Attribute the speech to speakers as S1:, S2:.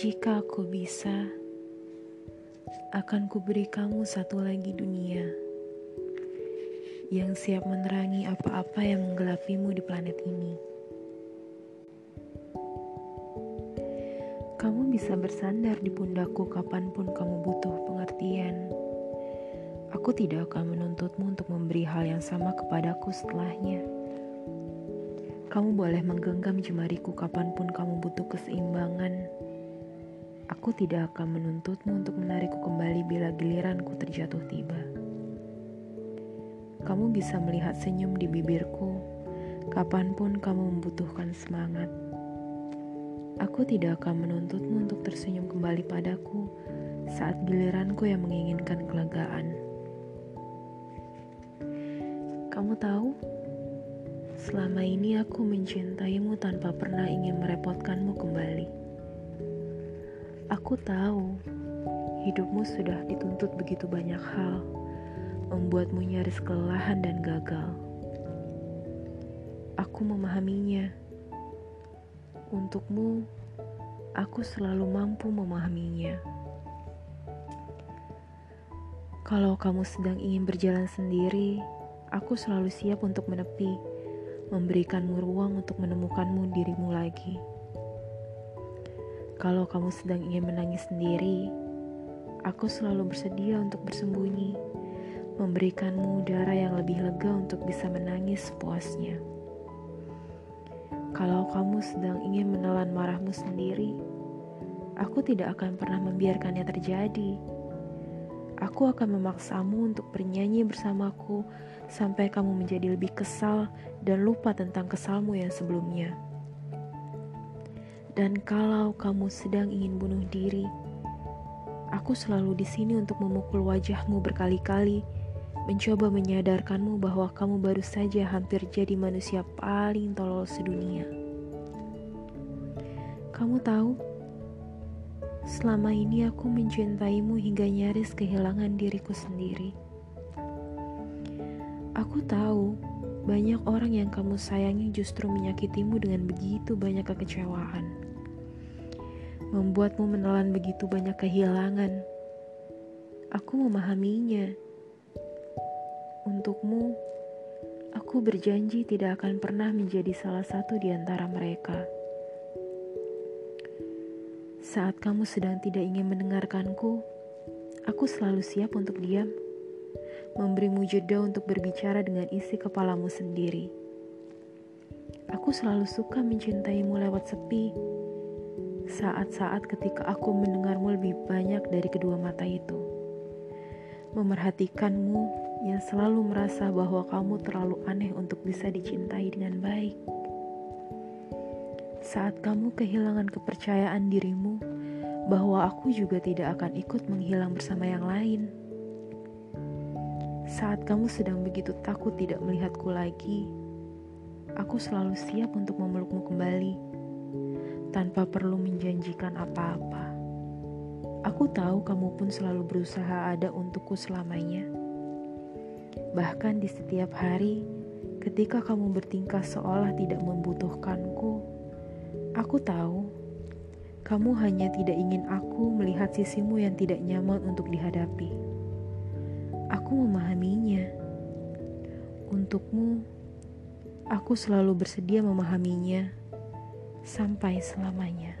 S1: Jika aku bisa, akan kuberi kamu satu lagi dunia yang siap menerangi apa-apa yang menggelapimu di planet ini. Kamu bisa bersandar di pundakku kapan pun kamu butuh pengertian. Aku tidak akan menuntutmu untuk memberi hal yang sama kepadaku setelahnya. Kamu boleh menggenggam jemariku kapan pun kamu butuh keseimbangan Aku tidak akan menuntutmu untuk menarikku kembali bila giliranku terjatuh tiba. Kamu bisa melihat senyum di bibirku kapan pun kamu membutuhkan semangat. Aku tidak akan menuntutmu untuk tersenyum kembali padaku saat giliranku yang menginginkan kelegaan. Kamu tahu, selama ini aku mencintaimu tanpa pernah ingin merepotkanmu kembali. Aku tahu hidupmu sudah dituntut begitu banyak hal, membuatmu nyaris kelelahan dan gagal. Aku memahaminya. Untukmu, aku selalu mampu memahaminya. Kalau kamu sedang ingin berjalan sendiri, aku selalu siap untuk menepi, memberikanmu ruang untuk menemukanmu dirimu lagi. Kalau kamu sedang ingin menangis sendiri, aku selalu bersedia untuk bersembunyi, memberikanmu udara yang lebih lega untuk bisa menangis puasnya. Kalau kamu sedang ingin menelan marahmu sendiri, aku tidak akan pernah membiarkannya terjadi. Aku akan memaksamu untuk bernyanyi bersamaku sampai kamu menjadi lebih kesal dan lupa tentang kesalmu yang sebelumnya. Dan kalau kamu sedang ingin bunuh diri, aku selalu di sini untuk memukul wajahmu berkali-kali, mencoba menyadarkanmu bahwa kamu baru saja hampir jadi manusia paling tolol sedunia. Kamu tahu, selama ini aku mencintaimu hingga nyaris kehilangan diriku sendiri. Aku tahu banyak orang yang kamu sayangi justru menyakitimu dengan begitu banyak kekecewaan. Membuatmu menelan begitu banyak kehilangan. Aku memahaminya. Untukmu, aku berjanji tidak akan pernah menjadi salah satu di antara mereka. Saat kamu sedang tidak ingin mendengarkanku, aku selalu siap untuk diam memberimu jeda untuk berbicara dengan isi kepalamu sendiri. Aku selalu suka mencintaimu lewat sepi. Saat-saat ketika aku mendengarmu lebih banyak dari kedua mata itu. Memerhatikanmu yang selalu merasa bahwa kamu terlalu aneh untuk bisa dicintai dengan baik. Saat kamu kehilangan kepercayaan dirimu bahwa aku juga tidak akan ikut menghilang bersama yang lain saat kamu sedang begitu takut tidak melihatku lagi, aku selalu siap untuk memelukmu kembali tanpa perlu menjanjikan apa-apa. Aku tahu kamu pun selalu berusaha ada untukku selamanya. Bahkan di setiap hari, ketika kamu bertingkah seolah tidak membutuhkanku, aku tahu kamu hanya tidak ingin aku melihat sisimu yang tidak nyaman untuk dihadapi. Aku memahaminya. Untukmu, aku selalu bersedia memahaminya sampai selamanya.